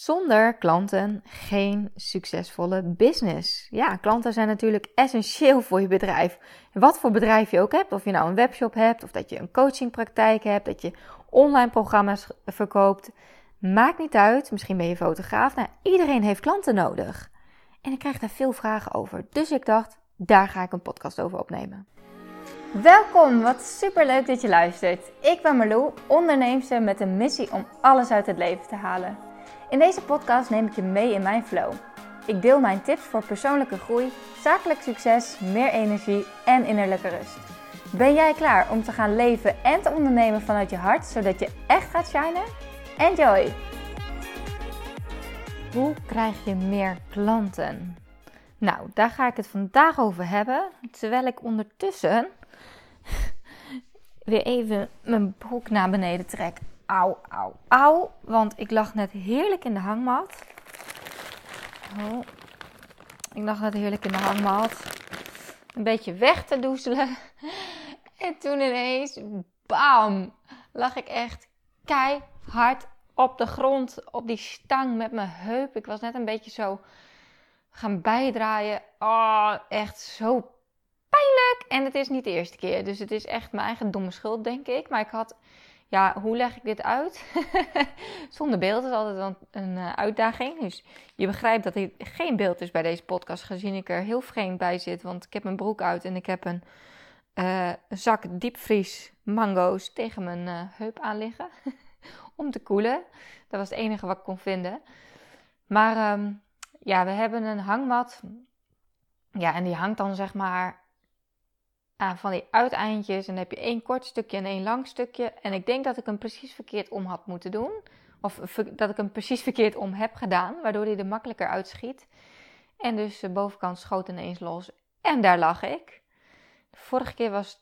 Zonder klanten geen succesvolle business. Ja, klanten zijn natuurlijk essentieel voor je bedrijf. Wat voor bedrijf je ook hebt, of je nou een webshop hebt, of dat je een coachingpraktijk hebt, dat je online programma's verkoopt, maakt niet uit. Misschien ben je fotograaf. Nou, iedereen heeft klanten nodig. En ik krijg daar veel vragen over. Dus ik dacht, daar ga ik een podcast over opnemen. Welkom, wat super leuk dat je luistert. Ik ben Marlou, onderneemster met een missie om alles uit het leven te halen. In deze podcast neem ik je mee in mijn flow. Ik deel mijn tips voor persoonlijke groei, zakelijk succes, meer energie en innerlijke rust. Ben jij klaar om te gaan leven en te ondernemen vanuit je hart, zodat je echt gaat shinen? Enjoy! Hoe krijg je meer klanten? Nou, daar ga ik het vandaag over hebben. Terwijl ik ondertussen weer even mijn broek naar beneden trek. Auw, auw, auw. Want ik lag net heerlijk in de hangmat. Oh. Ik lag net heerlijk in de hangmat. Een beetje weg te doezelen. En toen ineens, bam, lag ik echt keihard op de grond. Op die stang met mijn heup. Ik was net een beetje zo gaan bijdraaien. Oh, echt zo pijnlijk. En het is niet de eerste keer. Dus het is echt mijn eigen domme schuld, denk ik. Maar ik had ja, hoe leg ik dit uit? Zonder beeld is altijd een uh, uitdaging. Dus je begrijpt dat er geen beeld is bij deze podcast, gezien ik er heel vreemd bij zit. Want ik heb mijn broek uit en ik heb een uh, zak diepvries mango's tegen mijn uh, heup aan liggen. om te koelen. Dat was het enige wat ik kon vinden. Maar um, ja, we hebben een hangmat. Ja, en die hangt dan zeg maar aan van die uiteindjes. En dan heb je één kort stukje en één lang stukje. En ik denk dat ik hem precies verkeerd om had moeten doen. Of dat ik hem precies verkeerd om heb gedaan. Waardoor hij er makkelijker uitschiet. En dus de bovenkant schoot ineens los. En daar lag ik. De vorige keer was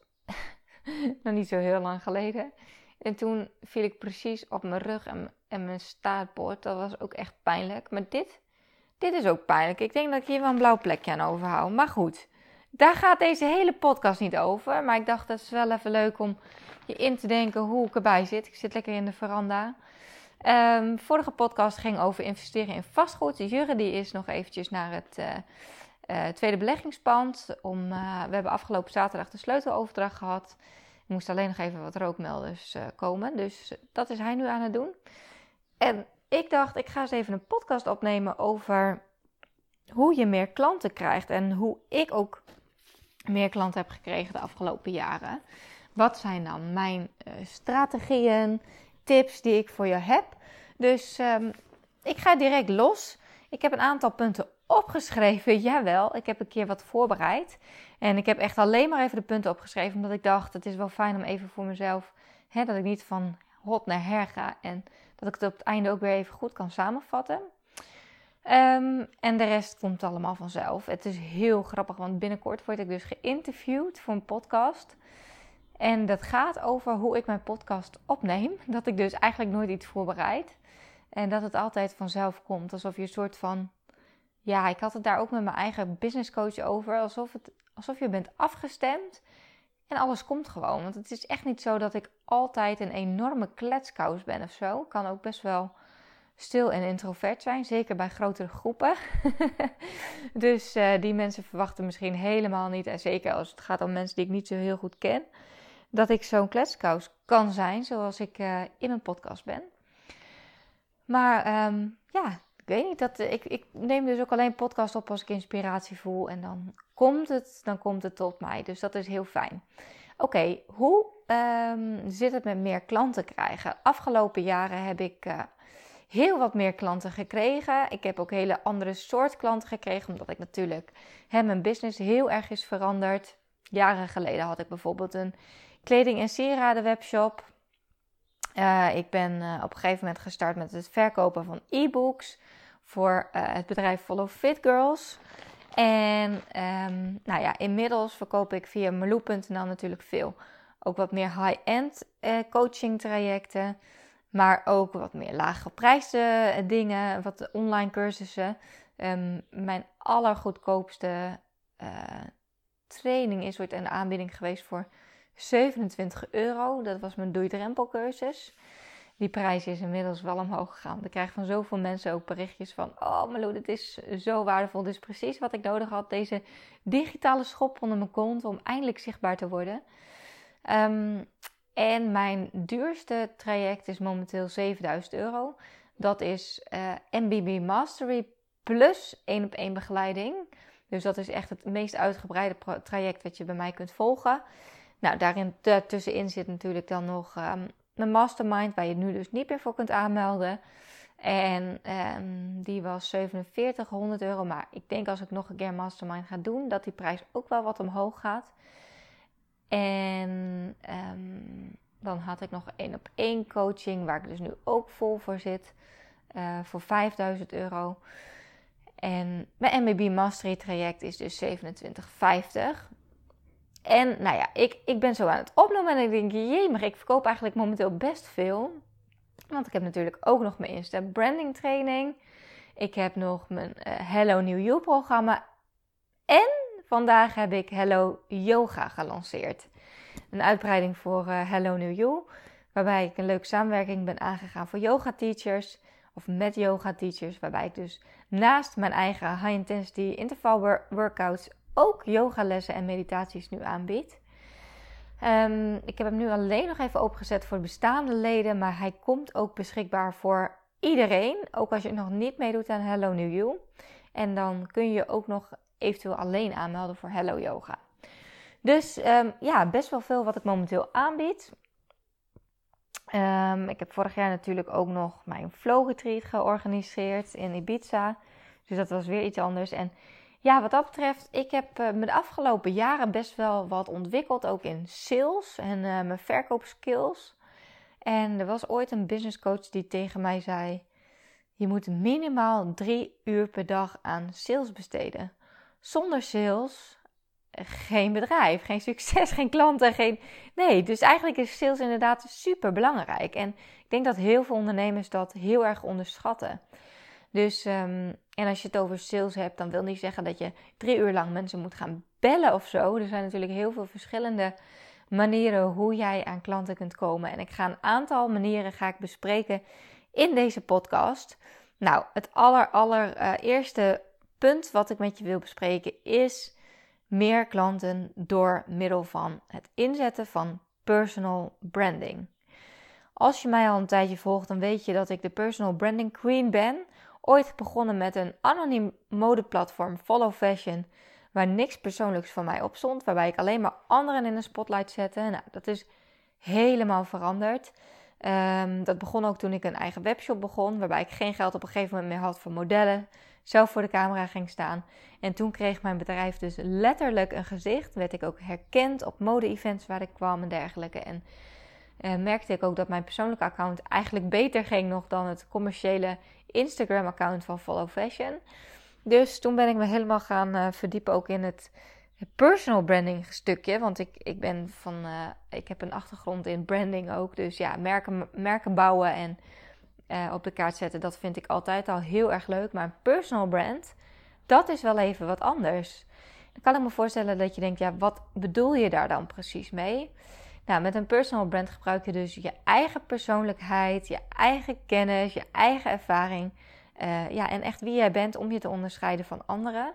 nog niet zo heel lang geleden. En toen viel ik precies op mijn rug en, en mijn staartbord. Dat was ook echt pijnlijk. Maar dit, dit is ook pijnlijk. Ik denk dat ik hier wel een blauw plekje aan overhoud. Maar goed. Daar gaat deze hele podcast niet over. Maar ik dacht, dat is wel even leuk om je in te denken hoe ik erbij zit. Ik zit lekker in de veranda. Um, vorige podcast ging over investeren in vastgoed. Jurre die is nog eventjes naar het uh, uh, tweede beleggingspand. Om, uh, we hebben afgelopen zaterdag de sleuteloverdracht gehad. Er moest alleen nog even wat rookmelders komen. Dus dat is hij nu aan het doen. En ik dacht, ik ga eens even een podcast opnemen over hoe je meer klanten krijgt. En hoe ik ook meer klanten heb gekregen de afgelopen jaren. Wat zijn dan mijn uh, strategieën, tips die ik voor je heb? Dus um, ik ga direct los. Ik heb een aantal punten opgeschreven. Jawel, ik heb een keer wat voorbereid. En ik heb echt alleen maar even de punten opgeschreven. Omdat ik dacht, het is wel fijn om even voor mezelf... Hè, dat ik niet van hot naar her ga. En dat ik het op het einde ook weer even goed kan samenvatten. Um, en de rest komt allemaal vanzelf. Het is heel grappig, want binnenkort word ik dus geïnterviewd voor een podcast. En dat gaat over hoe ik mijn podcast opneem. Dat ik dus eigenlijk nooit iets voorbereid. En dat het altijd vanzelf komt. Alsof je een soort van. Ja, ik had het daar ook met mijn eigen business coach over. Alsof, het, alsof je bent afgestemd. En alles komt gewoon. Want het is echt niet zo dat ik altijd een enorme kletskous ben of zo. Kan ook best wel stil en introvert zijn, zeker bij grotere groepen. dus uh, die mensen verwachten misschien helemaal niet, en zeker als het gaat om mensen die ik niet zo heel goed ken, dat ik zo'n kletskous kan zijn zoals ik uh, in mijn podcast ben. Maar um, ja, ik weet niet. Dat, ik, ik neem dus ook alleen podcast op als ik inspiratie voel. En dan komt het, dan komt het tot mij. Dus dat is heel fijn. Oké, hoe um, zit het met meer klanten krijgen? Afgelopen jaren heb ik heel wat meer klanten gekregen. Ik heb ook hele andere soort klanten gekregen, omdat ik natuurlijk hè, mijn business heel erg is veranderd. Jaren geleden had ik bijvoorbeeld een kleding- en sieraden webshop. Uh, ik ben uh, op een gegeven moment gestart met het verkopen van e-books voor uh, het bedrijf Follow Fit Girls. En um, nou ja, inmiddels verkoop ik via Meloe.nl natuurlijk veel. Ook wat meer high-end coaching trajecten. Maar ook wat meer laaggeprijsde eh, dingen, wat online cursussen. Um, mijn allergoedkoopste uh, training is ooit een aanbieding geweest voor 27 euro. Dat was mijn doei cursus. die prijs is inmiddels wel omhoog gegaan. Ik krijg van zoveel mensen ook berichtjes van... Oh Malou, dit is zo waardevol. Dit is precies wat ik nodig had. Deze digitale schop onder mijn kont om eindelijk zichtbaar te worden. Ehm, en mijn duurste traject is momenteel 7000 euro. Dat is eh, MBB Mastery plus één op één begeleiding. Dus dat is echt het meest uitgebreide traject wat je bij mij kunt volgen. Nou, daarin tussenin zit natuurlijk dan nog um, mijn mastermind, waar je nu dus niet meer voor kunt aanmelden. En um, die was 4700 euro. Maar ik denk als ik nog een keer mastermind ga doen, dat die prijs ook wel wat omhoog gaat. En um, dan had ik nog één op één coaching, waar ik dus nu ook vol voor zit. Uh, voor 5000 euro. En mijn MBB Mastery traject is dus 27,50. En nou ja, ik, ik ben zo aan het opnoemen en ik denk, jee, maar ik verkoop eigenlijk momenteel best veel. Want ik heb natuurlijk ook nog mijn Insta branding training. Ik heb nog mijn uh, Hello New You programma. En vandaag heb ik Hello Yoga gelanceerd. Een uitbreiding voor uh, Hello New You. Waarbij ik een leuke samenwerking ben aangegaan voor yoga teachers. Of met yoga teachers. Waarbij ik dus naast mijn eigen high intensity interval workouts ook yogalessen en meditaties nu aanbiedt. Um, ik heb hem nu alleen nog even opengezet voor bestaande leden, maar hij komt ook beschikbaar voor iedereen. Ook als je nog niet meedoet aan Hello New You. En dan kun je ook nog eventueel alleen aanmelden voor Hello Yoga. Dus um, ja, best wel veel wat ik momenteel aanbied. Um, ik heb vorig jaar natuurlijk ook nog mijn flow retreat georganiseerd in Ibiza. Dus dat was weer iets anders. En ja, wat dat betreft, ik heb uh, me de afgelopen jaren best wel wat ontwikkeld, ook in sales en uh, mijn verkoopskills. En er was ooit een business coach die tegen mij zei: Je moet minimaal drie uur per dag aan sales besteden. Zonder sales geen bedrijf, geen succes, geen klanten, geen. Nee, dus eigenlijk is sales inderdaad super belangrijk. En ik denk dat heel veel ondernemers dat heel erg onderschatten. Dus, um, en als je het over sales hebt, dan wil niet zeggen dat je drie uur lang mensen moet gaan bellen of zo. Er zijn natuurlijk heel veel verschillende manieren hoe jij aan klanten kunt komen. En ik ga een aantal manieren ga ik bespreken in deze podcast. Nou, het aller, uh, eerste punt wat ik met je wil bespreken is meer klanten door middel van het inzetten van personal branding. Als je mij al een tijdje volgt, dan weet je dat ik de personal branding queen ben ooit begonnen met een anoniem modeplatform Follow Fashion, waar niks persoonlijks van mij op stond, waarbij ik alleen maar anderen in een spotlight zette. Nou, dat is helemaal veranderd. Um, dat begon ook toen ik een eigen webshop begon, waarbij ik geen geld op een gegeven moment meer had voor modellen, zelf voor de camera ging staan. En toen kreeg mijn bedrijf dus letterlijk een gezicht, werd ik ook herkend op mode-events waar ik kwam en dergelijke. En uh, merkte ik ook dat mijn persoonlijke account eigenlijk beter ging nog dan het commerciële Instagram-account van Follow Fashion. Dus toen ben ik me helemaal gaan uh, verdiepen ook in het, personal branding stukje. Want ik, ik ben van, uh, ik heb een achtergrond in branding ook. Dus ja, merken, merken bouwen en uh, op de kaart zetten, dat vind ik altijd al heel erg leuk. Maar een personal brand, dat is wel even wat anders. Dan kan ik me voorstellen dat je denkt, ja, wat bedoel je daar dan precies mee? Nou, met een personal brand gebruik je dus je eigen persoonlijkheid, je eigen kennis, je eigen ervaring. Uh, ja, en echt wie jij bent om je te onderscheiden van anderen.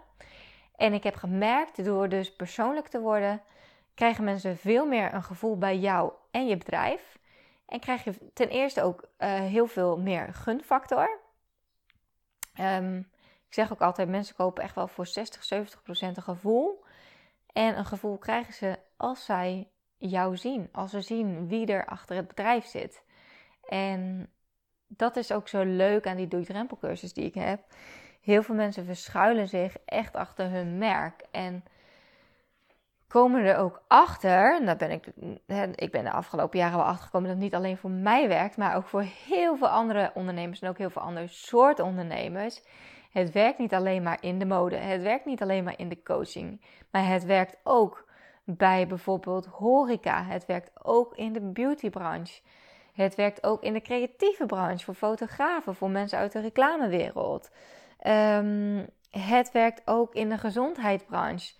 En ik heb gemerkt, door dus persoonlijk te worden, krijgen mensen veel meer een gevoel bij jou en je bedrijf. En krijg je ten eerste ook uh, heel veel meer gunfactor. Um, ik zeg ook altijd, mensen kopen echt wel voor 60, 70 procent een gevoel. En een gevoel krijgen ze als zij jou zien. Als ze zien wie er achter het bedrijf zit. En dat is ook zo leuk aan die doe-drempelcursus die ik heb. Heel veel mensen verschuilen zich echt achter hun merk. En komen er ook achter, en ben ik, ik ben de afgelopen jaren wel achter gekomen dat het niet alleen voor mij werkt, maar ook voor heel veel andere ondernemers en ook heel veel andere soorten ondernemers. Het werkt niet alleen maar in de mode, het werkt niet alleen maar in de coaching, maar het werkt ook bij bijvoorbeeld horeca. Het werkt ook in de beautybranche. Het werkt ook in de creatieve branche voor fotografen, voor mensen uit de reclamewereld. Um, het werkt ook in de gezondheidsbranche.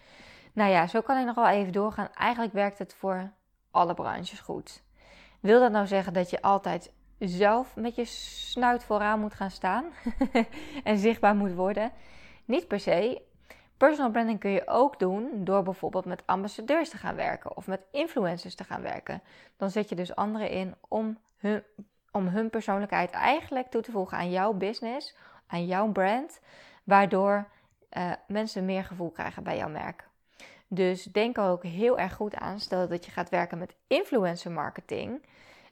Nou ja, zo kan ik nog wel even doorgaan. Eigenlijk werkt het voor alle branches goed. Wil dat nou zeggen dat je altijd zelf met je snuit vooraan moet gaan staan en zichtbaar moet worden. Niet per se. Personal branding kun je ook doen door bijvoorbeeld met ambassadeurs te gaan werken of met influencers te gaan werken. Dan zet je dus anderen in om hun, om hun persoonlijkheid eigenlijk toe te voegen aan jouw business, aan jouw brand, waardoor uh, mensen meer gevoel krijgen bij jouw merk. Dus denk er ook heel erg goed aan. Stel dat je gaat werken met influencer marketing.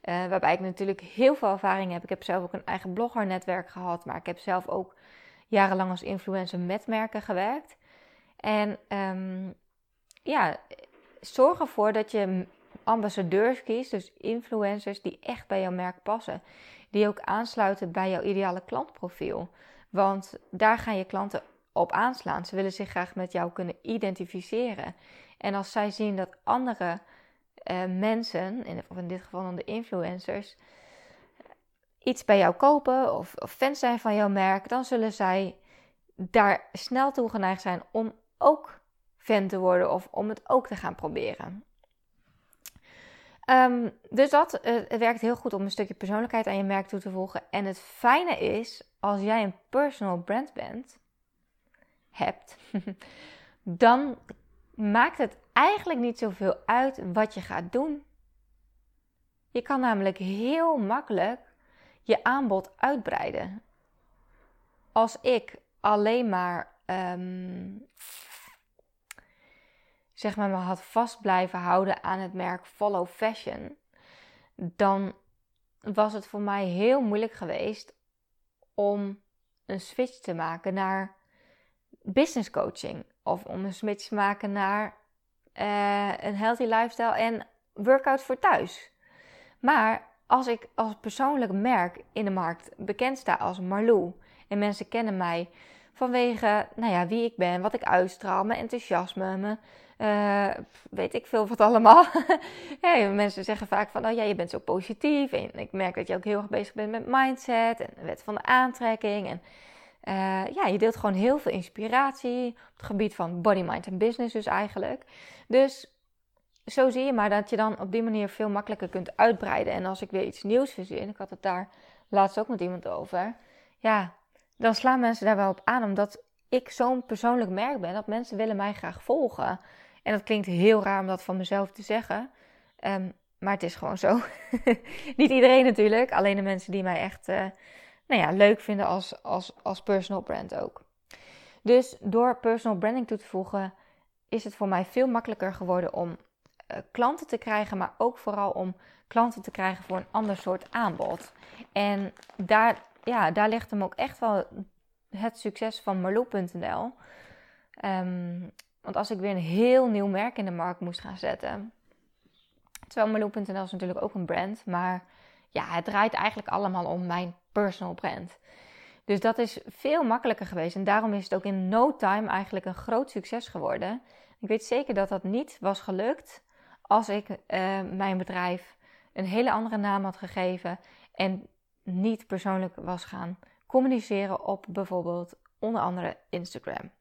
Uh, waarbij ik natuurlijk heel veel ervaring heb. Ik heb zelf ook een eigen bloggernetwerk gehad. Maar ik heb zelf ook jarenlang als influencer met merken gewerkt. En um, ja, zorg ervoor dat je ambassadeurs kiest. Dus influencers die echt bij jouw merk passen. Die ook aansluiten bij jouw ideale klantprofiel. Want daar gaan je klanten op aanslaan. Ze willen zich graag met jou kunnen identificeren. En als zij zien dat andere uh, mensen, in, of in dit geval dan de influencers, iets bij jou kopen of, of fans zijn van jouw merk, dan zullen zij daar snel toe geneigd zijn om ook fan te worden of om het ook te gaan proberen. Um, dus dat uh, werkt heel goed om een stukje persoonlijkheid aan je merk toe te voegen. En het fijne is, als jij een personal brand bent, hebt, dan maakt het eigenlijk niet zoveel uit wat je gaat doen. Je kan namelijk heel makkelijk je aanbod uitbreiden. Als ik alleen maar, um, zeg maar, me had vast blijven houden aan het merk Follow Fashion, dan was het voor mij heel moeilijk geweest om een switch te maken naar business coaching. Of om een switch te maken naar uh, een healthy lifestyle en workout voor thuis. Maar als ik als persoonlijk merk in de markt bekend sta als Marlou en mensen kennen mij vanwege nou ja, wie ik ben, wat ik uitstraal, mijn enthousiasme, mijn, uh, weet ik veel wat allemaal. mensen zeggen vaak van, oh ja, je bent zo positief. En ik merk dat je ook heel erg bezig bent met mindset en de wet van de aantrekking. En uh, ja, je deelt gewoon heel veel inspiratie op het gebied van body, mind en business dus eigenlijk. Dus zo zie je maar dat je dan op die manier veel makkelijker kunt uitbreiden. En als ik weer iets nieuws verzin, ik had het daar laatst ook met iemand over. Ja, dan slaan mensen daar wel op aan, omdat ik zo'n persoonlijk merk ben dat mensen willen mij graag volgen. En dat klinkt heel raar om dat van mezelf te zeggen. Um, maar het is gewoon zo. Niet iedereen natuurlijk, alleen de mensen die mij echt uh, nou ja, leuk vinden als, als, als personal brand ook. Dus door personal branding toe te voegen, is het voor mij veel makkelijker geworden om uh, klanten te krijgen, maar ook vooral om klanten te krijgen voor een ander soort aanbod. En daar, ja, daar ligt hem ook echt wel het succes van Marloe.nl. Um, ehm, want als ik weer een heel nieuw merk in de markt moest gaan zetten. Terwijl Marloe.nl is natuurlijk ook een brand, maar ja, het draait eigenlijk allemaal om mijn personal brand. Dus dat is veel makkelijker geweest. En daarom is het ook in no time eigenlijk een groot succes geworden. Ik weet zeker dat dat niet was gelukt als ik uh, mijn bedrijf een hele andere naam had gegeven en niet persoonlijk was gaan communiceren op bijvoorbeeld onder andere Instagram.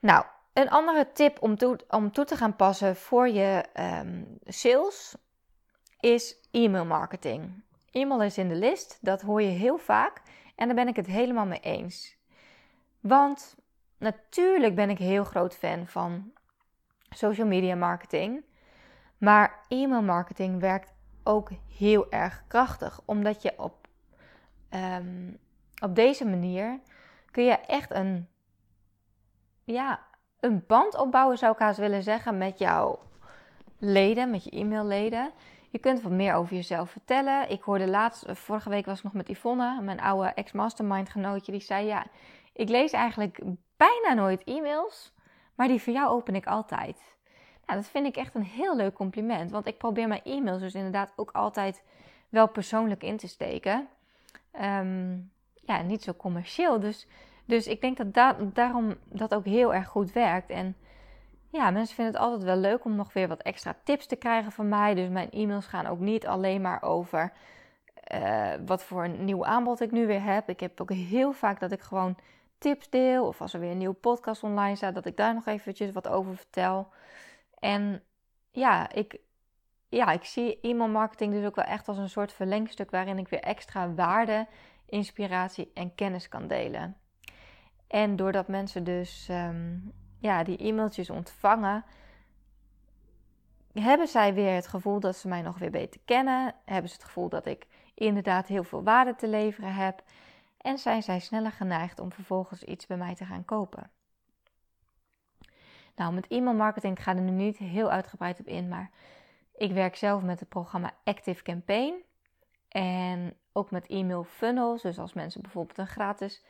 Nou, een andere tip om toe, om toe te gaan passen voor je um, sales is e-mail marketing. E-mail is in de list, dat hoor je heel vaak en daar ben ik het helemaal mee eens. Want natuurlijk ben ik heel groot fan van social media marketing, maar e-mail marketing werkt ook heel erg krachtig, omdat je op, um, op deze manier kun je echt een, ja, een band opbouwen, zou ik haast willen zeggen, met jouw leden, met je e-mailleden. Je kunt wat meer over jezelf vertellen. Ik hoorde laatst, vorige week was ik nog met Yvonne, mijn oude ex-mastermind genootje, die zei: Ja, ik lees eigenlijk bijna nooit e-mails, maar die voor jou open ik altijd. Nou, dat vind ik echt een heel leuk compliment, want ik probeer mijn e-mails dus inderdaad ook altijd wel persoonlijk in te steken. Um, ja, niet zo commercieel. Dus, dus ik denk dat da daarom dat ook heel erg goed werkt. En ja, mensen vinden het altijd wel leuk om nog weer wat extra tips te krijgen van mij. Dus mijn e-mails gaan ook niet alleen maar over uh, wat voor een nieuw aanbod ik nu weer heb. Ik heb ook heel vaak dat ik gewoon tips deel. Of als er weer een nieuwe podcast online staat, dat ik daar nog eventjes wat over vertel. En ja, ik, ja, ik zie e-mail marketing dus ook wel echt als een soort verlengstuk waarin ik weer extra waarde, inspiratie en kennis kan delen. En doordat mensen dus ehm, ja, die e-mailtjes ontvangen, hebben zij weer het gevoel dat ze mij nog weer beter kennen. Hebben ze het gevoel dat ik inderdaad heel veel waarde te leveren heb. En zijn zij sneller geneigd om vervolgens iets bij mij te gaan kopen. Nou, met e-mail marketing ga ik er nu niet heel uitgebreid op in, maar ik werk zelf met het programma Active Campaign. En ook met e-mail funnels. Dus als mensen bijvoorbeeld een gratis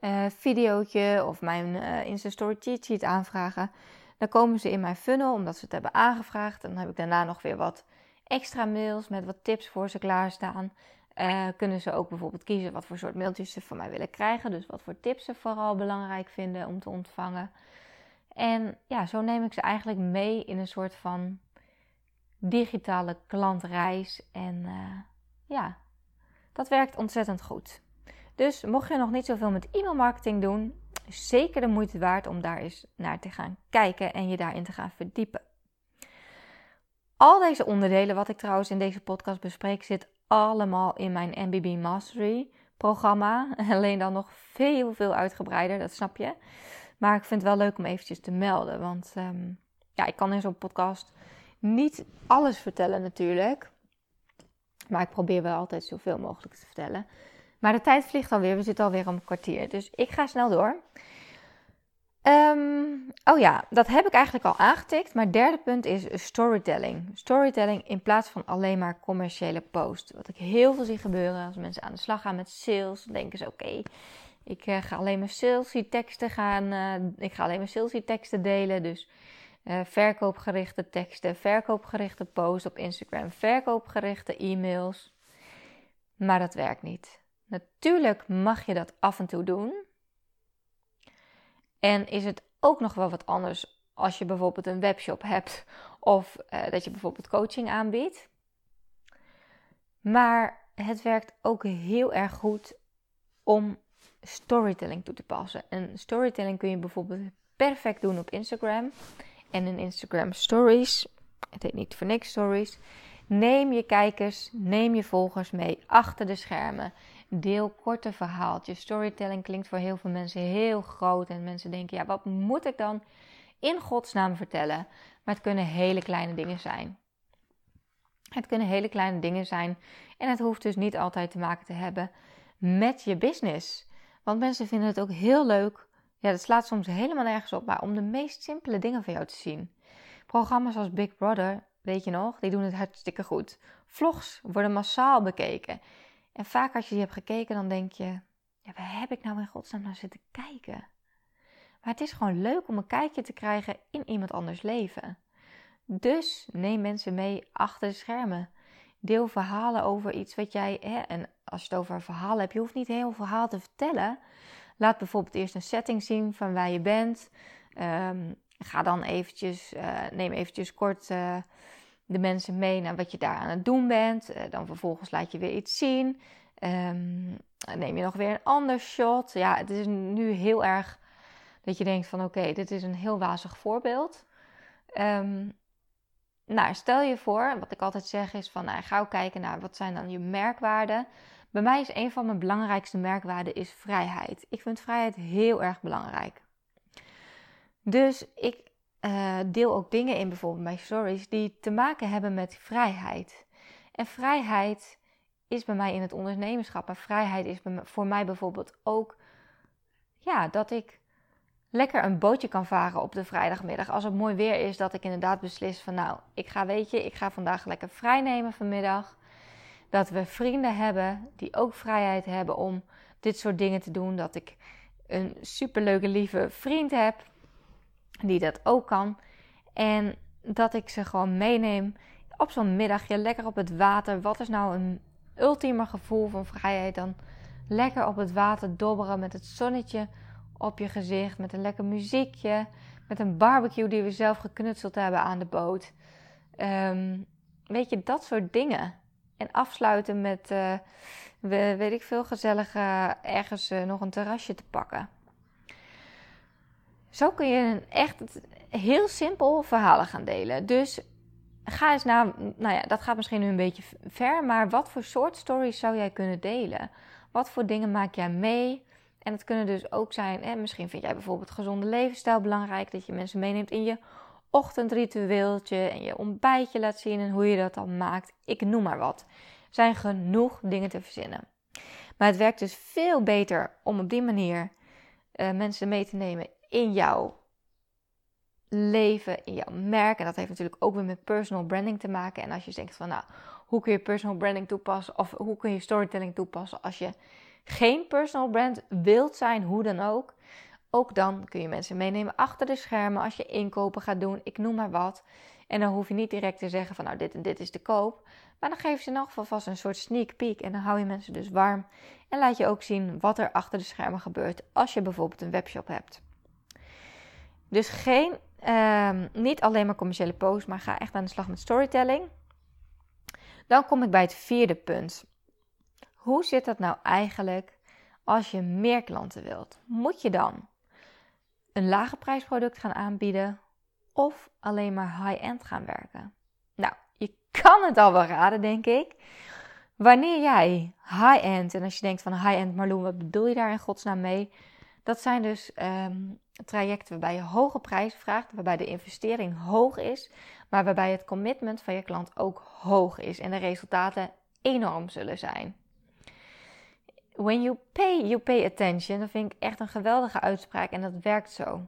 uh, videootje of mijn uh, Insta-story cheat sheet aanvragen, dan komen ze in mijn funnel omdat ze het hebben aangevraagd. En dan heb ik daarna nog weer wat extra mails met wat tips voor ze klaarstaan. Uh, kunnen ze ook bijvoorbeeld kiezen wat voor soort mailtjes ze van mij willen krijgen. Dus wat voor tips ze vooral belangrijk vinden om te ontvangen. En ja, zo neem ik ze eigenlijk mee in een soort van digitale klantreis. En ja, dat werkt ontzettend goed. Dus mocht je nog niet zoveel met e-mail marketing doen, zeker de moeite waard om daar eens naar te gaan kijken en je daarin te gaan verdiepen. Al deze onderdelen, wat ik trouwens in deze podcast bespreek, zit allemaal in mijn MBB Mastery programma. Alleen dan nog veel, veel uitgebreider, dat snap je. Maar ik vind het wel leuk om eventjes te melden. Want um, ja, ik kan in zo'n podcast niet alles vertellen natuurlijk. Maar ik probeer wel altijd zoveel mogelijk te vertellen. Maar de tijd vliegt alweer. We zitten alweer om een kwartier. Dus ik ga snel door. Um, oh ja, dat heb ik eigenlijk al aangetikt. Maar het derde punt is storytelling. Storytelling in plaats van alleen maar commerciële post. Wat ik heel veel zie gebeuren als mensen aan de slag gaan met sales. Dan denken ze: oké, ik uh, ga alleen maar salesy teksten gaan. Uh, ik ga alleen maar salesy teksten delen. Dus uh, verkoopgerichte teksten, verkoopgerichte posts op Instagram, verkoopgerichte e-mails. Maar dat werkt niet. Natuurlijk mag je dat af en toe doen. En is het ook nog wel wat anders als je bijvoorbeeld een webshop hebt of uh, dat je bijvoorbeeld coaching aanbiedt. Maar het werkt ook heel erg goed om storytelling toe te passen. En storytelling kun je bijvoorbeeld perfect doen op Instagram en in Instagram Stories. Het heet niet voor niks Stories. Neem je kijkers, neem je volgers mee achter de schermen. Deel korte verhaaltjes. Storytelling klinkt voor heel veel mensen heel groot. En mensen denken, ja, wat moet ik dan in godsnaam vertellen? Maar het kunnen hele kleine dingen zijn. Het kunnen hele kleine dingen zijn. En het hoeft dus niet altijd te maken te hebben met je business. Want mensen vinden het ook heel leuk. Ja, dat slaat soms helemaal nergens op. Maar om de meest simpele dingen van jou te zien. Programma's als Big Brother, weet je nog, die doen het hartstikke goed. Vlogs worden massaal bekeken. En vaak als je die hebt gekeken, dan denk je: ja, waar heb ik nou in godsnaam naar zitten kijken? Maar het is gewoon leuk om een kijkje te krijgen in iemand anders leven. Dus neem mensen mee achter de schermen. Deel verhalen over iets wat jij. Hè, en als je het over verhalen hebt, je hoeft niet heel verhaal te vertellen. Laat bijvoorbeeld eerst een setting zien van waar je bent. Um, ga dan eventjes, uh, neem eventjes kort uh, de mensen mee naar wat je daar aan het doen bent. Uh, dan vervolgens laat je weer iets zien. Um, neem je nog weer een ander shot. Ja, het is nu heel erg dat je denkt van oké, dit is een heel wazig voorbeeld. Um, nou, stel je voor, wat ik altijd zeg is van nou, ga ook kijken naar wat zijn dan je merkwaarden. Bij mij is een van mijn belangrijkste merkwaarden is vrijheid. Ik vind vrijheid heel erg belangrijk. Dus ik uh, deel ook dingen in bijvoorbeeld mijn stories die te maken hebben met vrijheid. En vrijheid is bij mij in het ondernemerschap. En vrijheid is voor mij bijvoorbeeld ook ja, dat ik lekker een bootje kan varen op de vrijdagmiddag. Als het mooi weer is, dat ik inderdaad beslis van nou, ik ga weet je, ik ga vandaag lekker vrij nemen vanmiddag. Dat we vrienden hebben die ook vrijheid hebben om dit soort dingen te doen. Dat ik een superleuke, lieve vriend heb die dat ook kan. En dat ik ze gewoon meeneem op zo'n middagje, lekker op het water. Wat is nou een ultieme gevoel van vrijheid dan? Lekker op het water dobberen met het zonnetje op je gezicht, met een lekker muziekje, met een barbecue die we zelf geknutseld hebben aan de boot. Ehm, weet je, dat soort dingen. En afsluiten met, uh, weet ik veel, gezellig ergens uh, nog een terrasje te pakken. Zo kun je echt heel simpel verhalen gaan delen. Dus ga eens naar, nou ja, dat gaat misschien nu een beetje ver, maar wat voor soort stories zou jij kunnen delen? Wat voor dingen maak jij mee? En het kunnen dus ook zijn, hè, misschien vind jij bijvoorbeeld gezonde levensstijl belangrijk, dat je mensen meeneemt in je ochtendritueeltje en je ontbijtje laat zien en hoe je dat dan maakt. Ik noem maar wat. Er zijn genoeg dingen te verzinnen. Maar het werkt dus veel beter om op die manier uh, mensen mee te nemen in jouw leven, in jouw merk. En dat heeft natuurlijk ook weer met personal branding te maken. En als je denkt van, nou, hoe kun je personal branding toepassen? Of hoe kun je storytelling toepassen als je geen personal brand wilt zijn, hoe dan ook. Ook dan kun je mensen meenemen achter de schermen als je inkopen gaat doen. Ik noem maar wat. En dan hoef je niet direct te zeggen van nou dit en dit is de koop. Maar dan geef ze in elk vast een soort sneak peek. En dan hou je mensen dus warm. En laat je ook zien wat er achter de schermen gebeurt als je bijvoorbeeld een webshop hebt. Dus geen, ehm, niet alleen maar commerciële posts, maar ga echt aan de slag met storytelling. Dan kom ik bij het vierde punt. Hoe zit dat nou eigenlijk als je meer klanten wilt? Moet je dan een lage prijsproduct gaan aanbieden of alleen maar high-end gaan werken? Nou, je kan het al wel raden, denk ik. Wanneer jij high-end, en als je denkt van high-end Marloen, wat bedoel je daar in godsnaam mee? Dat zijn dus trajecten waarbij je hoge prijzen vraagt, waarbij de investering hoog is, maar waarbij het commitment van je klant ook hoog is en de resultaten enorm zullen zijn. When you pay, you pay attention. Dat vind ik echt een geweldige uitspraak en dat werkt zo.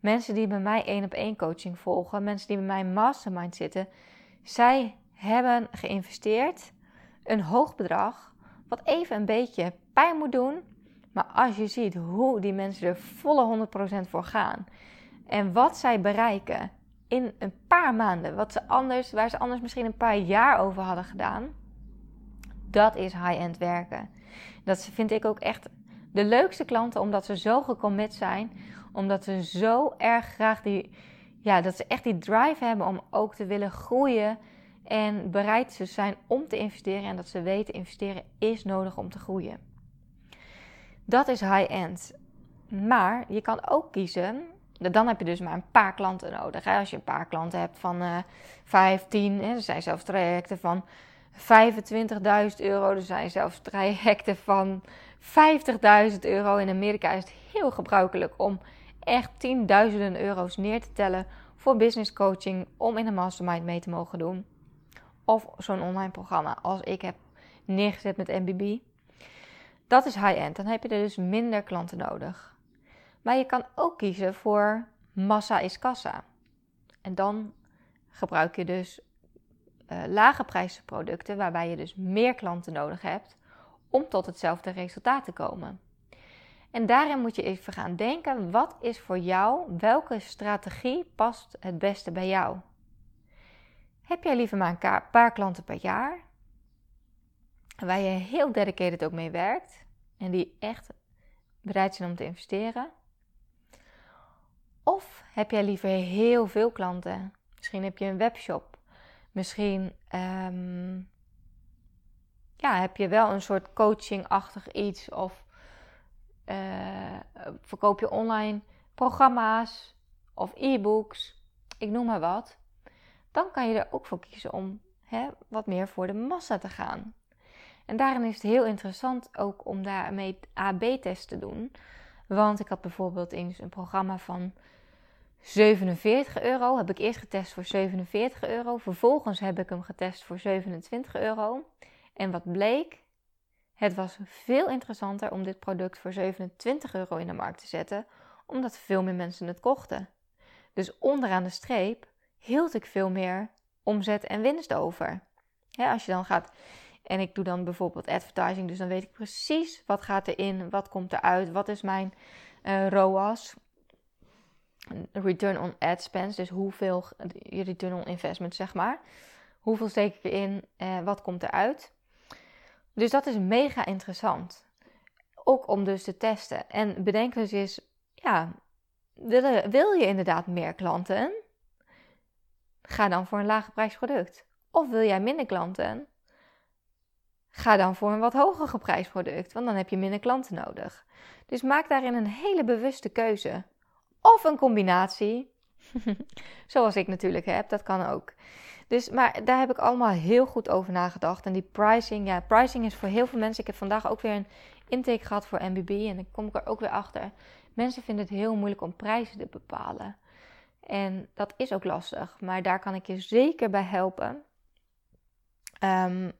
Mensen die bij mij één op één coaching volgen, mensen die bij mij mastermind zitten, zij hebben geïnvesteerd een hoog bedrag, wat even een beetje pijn moet doen. Maar als je ziet hoe die mensen er volle 100% voor gaan en wat zij bereiken in een paar maanden, wat ze anders, waar ze anders misschien een paar jaar over hadden gedaan, dat is high-end werken. Dat vind ik ook echt de leukste klanten, omdat ze zo gecommit zijn. Omdat ze zo erg graag die, ja, dat ze echt die drive hebben om ook te willen groeien. En bereid ze zijn om te investeren. En dat ze weten, investeren is nodig om te groeien. Dat is high-end. Maar je kan ook kiezen. Dan heb je dus maar een paar klanten nodig. Als je een paar klanten hebt van uh, 15, er zijn zelfs trajecten van 25.000 euro. Er zijn zelfs trajecten van 50.000 euro. In Amerika is het heel gebruikelijk om echt tienduizenden euro's neer te tellen voor business coaching om in een mastermind mee te mogen doen. Of zo'n online programma als ik heb neergezet met MBB. Dat is high-end. Dan heb je er dus minder klanten nodig. Maar je kan ook kiezen voor massa is kassa. En dan gebruik je dus uh, lage producten, waarbij je dus meer klanten nodig hebt om tot hetzelfde resultaat te komen. En daarin moet je even gaan denken: wat is voor jou, welke strategie past het beste bij jou? Heb jij liever maar een paar klanten per jaar, waar je heel dedicated ook mee werkt en die echt bereid zijn om te investeren? Of heb jij liever heel veel klanten? Misschien heb je een webshop Misschien ehm, ja, heb je wel een soort coaching-achtig iets of uh, verkoop je online programma's of e-books, ik noem maar wat. Dan kan je er ook voor kiezen om hè, wat meer voor de massa te gaan. En daarin is het heel interessant ook om daarmee AB-test te doen. Want ik had bijvoorbeeld eens een programma van 47 euro. Heb ik eerst getest voor 47 euro. Vervolgens heb ik hem getest voor 27 euro. En wat bleek? Het was veel interessanter om dit product voor 27 euro in de markt te zetten, omdat veel meer mensen het kochten. Dus onderaan de streep hield ik veel meer omzet en winst over. als je dan gaat en ik doe dan bijvoorbeeld advertising, dus dan weet ik precies wat gaat erin, wat komt eruit, wat is mijn uh, ROAS return on ad spend, dus hoeveel je return on investment zeg maar. Hoeveel steek ik erin, eh, wat komt eruit. Dus dat is mega interessant. Ook om dus te testen. En bedenk dus eens, ja, wil, wil je inderdaad meer klanten? Ga dan voor een lage prijsproduct. Of wil jij minder klanten? Ga dan voor een wat hoger geprijsd product, want dan heb je minder klanten nodig. Dus maak daarin een hele bewuste keuze. Of een combinatie. Zoals ik natuurlijk heb, dat kan ook. Dus, maar daar heb ik allemaal heel goed over nagedacht. En die pricing, ja, pricing is voor heel veel mensen. Ik heb vandaag ook weer een intake gehad voor MBB en dan kom ik er ook weer achter. Mensen vinden het heel moeilijk om prijzen te bepalen. En dat is ook lastig, maar daar kan ik je zeker bij helpen. Um,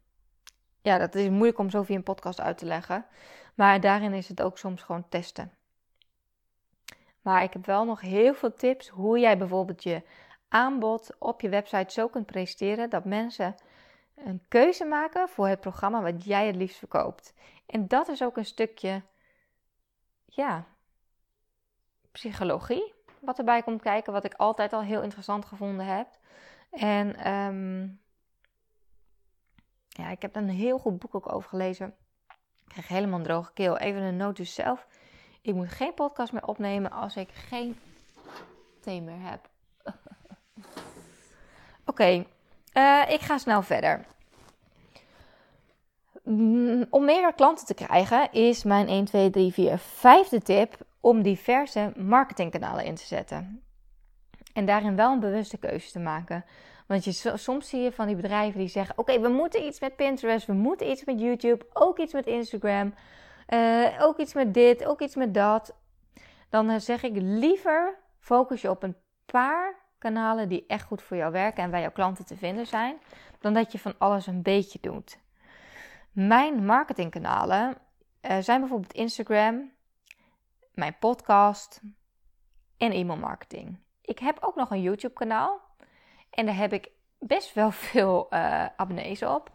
ja, dat is moeilijk om zo via een podcast uit te leggen. Maar daarin is het ook soms gewoon testen. Maar ik heb wel nog heel veel tips hoe jij bijvoorbeeld je aanbod op je website zo kunt presenteren dat mensen een keuze maken voor het programma wat jij het liefst verkoopt. En dat is ook een stukje, ja, psychologie wat erbij komt kijken, wat ik altijd al heel interessant gevonden heb. En um, ja, ik heb een heel goed boek ook over gelezen. Ik krijg helemaal een droge keel. Even een noot dus zelf. Ik moet geen podcast meer opnemen als ik geen thee meer heb. Oké, eh, ik ga snel verder. Mm, om meer klanten te krijgen is mijn 1, 2, 3, 4, vijfde tip om diverse marketingkanalen in te zetten. En daarin wel een bewuste keuze te maken. Want je, soms zie je van die bedrijven die zeggen: Oké, we moeten iets met Pinterest, we moeten iets met YouTube, ook iets met Instagram, uh, ook iets met dit, ook iets met dat. Dan eh, zeg ik liever focus je op een paar kanalen die echt goed voor jou werken en bij jouw klanten te vinden zijn, dan dat je van alles een beetje doet. Mijn marketingkanalen uh, zijn bijvoorbeeld Instagram, mijn podcast en e-mail marketing. Ik heb ook nog een YouTube kanaal. En daar heb ik best wel veel uh, abonnees op.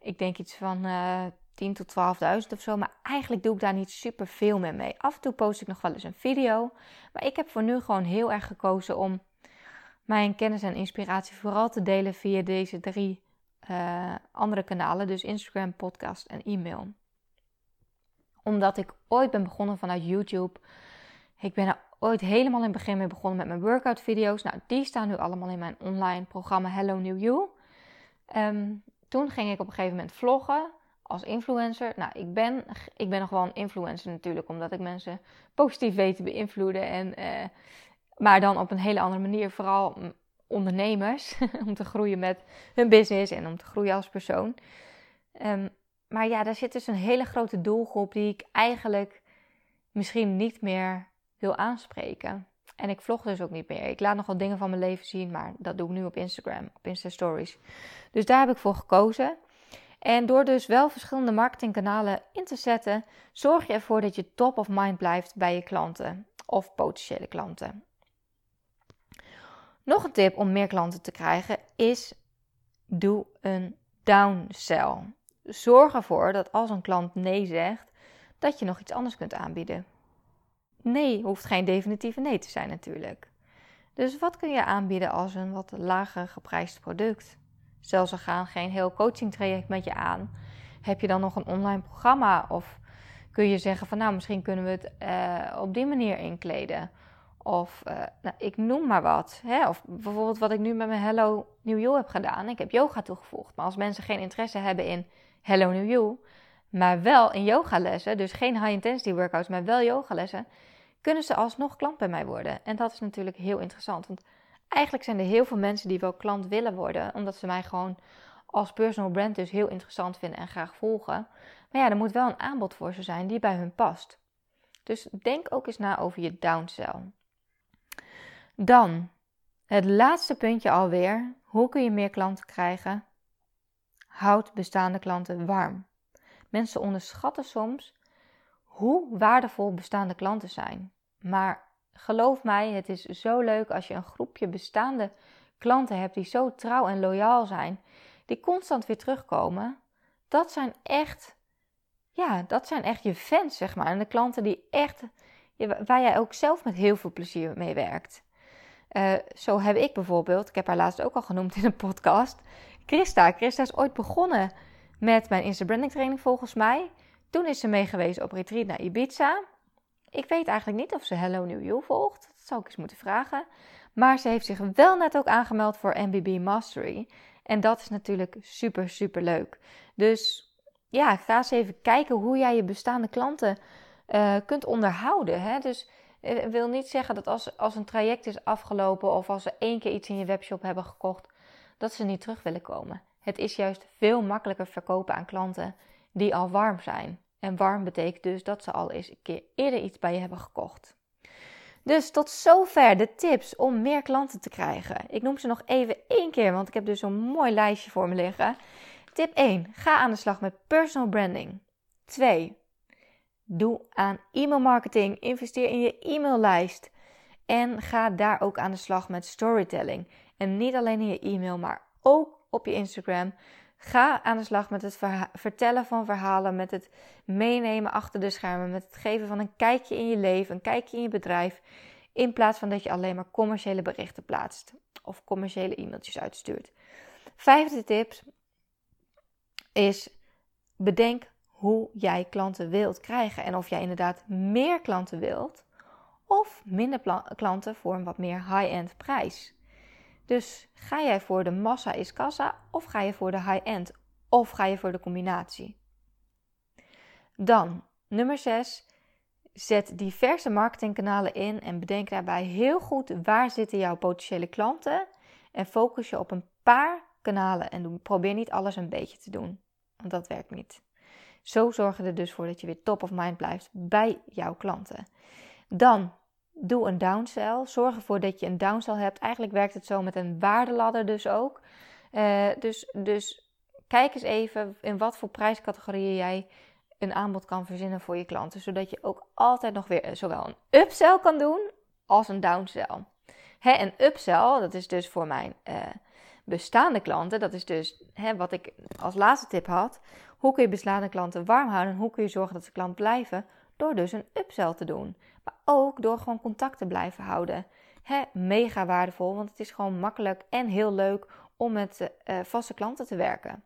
Ik denk iets van uh, 10 tot 12.000 of zo. Maar eigenlijk doe ik daar niet super veel meer mee. Af en toe post ik nog wel eens een video. Maar ik heb voor nu gewoon heel erg gekozen om mijn kennis en inspiratie vooral te delen via deze drie uh, andere kanalen. Dus Instagram, podcast en e-mail. Omdat ik ooit ben begonnen vanuit YouTube. Ik ben er ooit helemaal in het begin mee begonnen met mijn workout video's. Nou, die staan nu allemaal in mijn online programma Hello New You. Ehm, toen ging ik op een gegeven moment vloggen als influencer. Nou, ik ben, ik ben nog wel een influencer natuurlijk, omdat ik mensen positief weet te beïnvloeden. En, uh, maar dan op een hele andere manier, vooral ondernemers, om te groeien met hun business en om te groeien als persoon. Um, maar ja, daar zit dus een hele grote doelgroep die ik eigenlijk misschien niet meer wil aanspreken. En ik vlog dus ook niet meer. Ik laat nog wel dingen van mijn leven zien, maar dat doe ik nu op Instagram, op Insta Stories. Dus daar heb ik voor gekozen. En door dus wel verschillende marketingkanalen in te zetten, zorg je ervoor dat je top of mind blijft bij je klanten of potentiële klanten. Nog een tip om meer klanten te krijgen is: doe een downsell. Zorg ervoor dat als een klant nee zegt, dat je nog iets anders kunt aanbieden nee hoeft geen definitieve nee te zijn natuurlijk. Dus wat kun je aanbieden als een wat lager geprijsd product? Stel ze gaan geen heel coaching traject met je aan. Heb je dan nog een online programma? Of kun je zeggen van nou misschien kunnen we het uh, op die manier inkleden? Of uh, nou, ik noem maar wat. Hè? Of bijvoorbeeld wat ik nu met mijn Hello New You heb gedaan. Ik heb yoga toegevoegd. Maar als mensen geen interesse hebben in Hello New You, maar wel in yogalessen, dus geen high intensity workouts, maar wel yogalessen, kunnen ze alsnog klant bij mij worden. En dat is natuurlijk heel interessant. Want eigenlijk zijn er heel veel mensen die wel klant willen worden, omdat ze mij gewoon als personal brand dus heel interessant vinden en graag volgen. Maar ja, er moet wel een aanbod voor ze zijn die bij hun past. Dus denk ook eens na over je downsell. Dan het laatste puntje alweer. Hoe kun je meer klanten krijgen? Houd bestaande klanten warm. Mensen onderschatten soms hoe waardevol bestaande klanten zijn. Maar geloof mij, het is zo leuk als je een groepje bestaande klanten hebt die zo trouw en loyaal zijn, die constant weer terugkomen. Dat zijn echt, ja, dat zijn echt je fans, zeg maar. En de klanten die echt, waar jij ook zelf met heel veel plezier mee werkt. Uh, zo heb ik bijvoorbeeld, ik heb haar laatst ook al genoemd in een podcast, Christa. Christa is ooit begonnen met mijn Insta Branding training volgens mij. Toen is ze meegeweest op retreat naar Ibiza. Ik weet eigenlijk niet of ze Hello New You volgt. Dat zou ik eens moeten vragen. Maar ze heeft zich wel net ook aangemeld voor MBB Mastery. En dat is natuurlijk super, super leuk. Dus ja, ga eens even kijken hoe jij je bestaande klanten uh, kunt onderhouden. Hè? Dus ik wil niet zeggen dat als, als een traject is afgelopen of als ze één keer iets in je webshop hebben gekocht, dat ze niet terug willen komen. Het is juist veel makkelijker verkopen aan klanten die al warm zijn. En warm betekent dus dat ze al eens een keer eerder iets bij je hebben gekocht. Dus tot zover de tips om meer klanten te krijgen. Ik noem ze nog even één keer, want ik heb dus een mooi lijstje voor me liggen. Tip 1. Ga aan de slag met personal branding. 2. Doe aan e-mail marketing. Investeer in je e-maillijst. En ga daar ook aan de slag met storytelling. En niet alleen in je e-mail, maar ook op je Instagram. Ga aan de slag met het vertellen van verhalen, met het meenemen achter de schermen, met het geven van een kijkje in je leven, een kijkje in je bedrijf, in plaats van dat je alleen maar commerciële berichten plaatst of commerciële e-mailtjes uitstuurt. Vijfde tip is bedenk hoe jij klanten wilt krijgen en of jij inderdaad meer klanten wilt of minder klanten voor een wat meer high-end prijs. Dus ga jij voor de massa is kassa of ga je voor de high-end of ga je voor de combinatie? Dan, nummer 6. Zet diverse marketingkanalen in en bedenk daarbij heel goed waar zitten jouw potentiële klanten en focus je op een paar kanalen en probeer niet alles een beetje te doen, want dat werkt niet. Zo zorg je er dus voor dat je weer top of mind blijft bij jouw klanten. Dan doe een downsell. Zorg ervoor dat je een downsell hebt. Eigenlijk werkt het zo met een waardeladder dus ook. Uh, dus, dus kijk eens even in wat voor prijscategorieën jij een aanbod kan verzinnen voor je klanten. Zodat je ook altijd nog weer zowel een upsell kan doen als een downsell. Hè, een upsell, dat is dus voor mijn uh, bestaande klanten. Dat is dus hè, wat ik als laatste tip had. Hoe kun je bestaande klanten warm houden? En hoe kun je zorgen dat ze klant blijven? Door dus een upsell te doen. Maar ook door gewoon contact te blijven houden. He, mega waardevol, want het is gewoon makkelijk en heel leuk om met uh, vaste klanten te werken.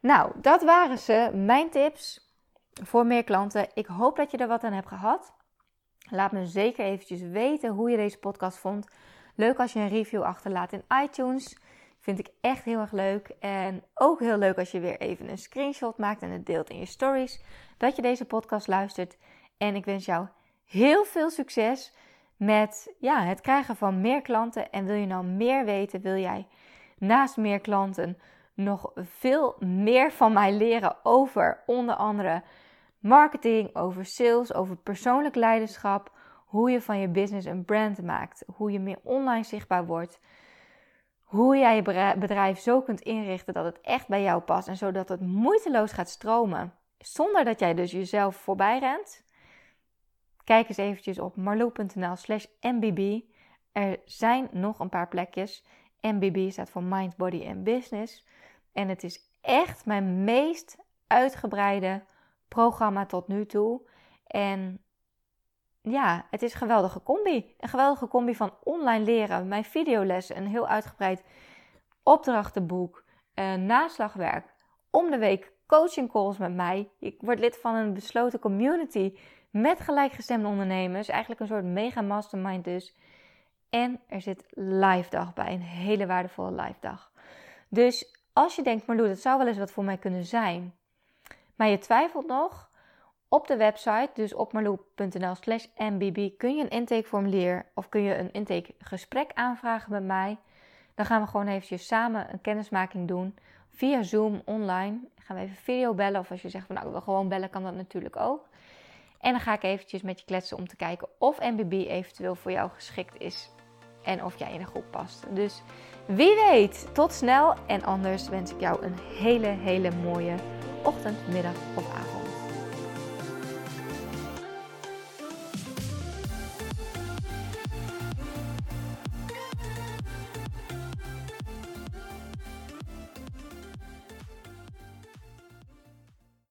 Nou, dat waren ze, mijn tips voor meer klanten. Ik hoop dat je er wat aan hebt gehad. Laat me zeker eventjes weten hoe je deze podcast vond. Leuk als je een review achterlaat in iTunes. Vind ik echt heel erg leuk. En ook heel leuk als je weer even een screenshot maakt en het deelt in je stories. Dat je deze podcast luistert. En ik wens jou heel veel succes met ja, het krijgen van meer klanten. En wil je nou meer weten, wil jij naast meer klanten nog veel meer van mij leren over onder andere marketing, over sales, over persoonlijk leiderschap, hoe je van je business een brand maakt, hoe je meer online zichtbaar wordt, hoe jij je bedrijf zo kunt inrichten dat het echt bij jou past en zodat het moeiteloos gaat stromen, zonder dat jij dus jezelf voorbij rent. Kijk eens eventjes op marloe.nl slash mbb. Er zijn nog een paar plekjes. MBB staat voor Mind, Body and Business. En het is echt mijn meest uitgebreide programma tot nu toe. En ja, het is een geweldige combi. Een geweldige combi van online leren, mijn videolessen, een heel uitgebreid opdrachtenboek, naslagwerk, om de week coaching calls met mij. Ik word lid van een besloten community met gelijkgestemde ondernemers. Eigenlijk een soort mega mastermind dus. En er zit live dag bij, een hele waardevolle live dag. Dus als je denkt, Marloe, dat zou wel eens wat voor mij kunnen zijn. Maar je twijfelt nog, op de website, dus op marloe.nl slash mbb, kun je een intakeformulier of kun je een intakegesprek aanvragen met mij. Dan gaan we gewoon eventjes samen een kennismaking doen via Zoom online. Gaan we even video bellen of als je zegt van nou ik wil gewoon bellen, kan dat natuurlijk ook. En dan ga ik eventjes met je kletsen om te kijken of MBB eventueel voor jou geschikt is. En of jij in de groep past. Dus wie weet, tot snel. En anders wens ik jou een hele, hele mooie ochtend, middag of avond.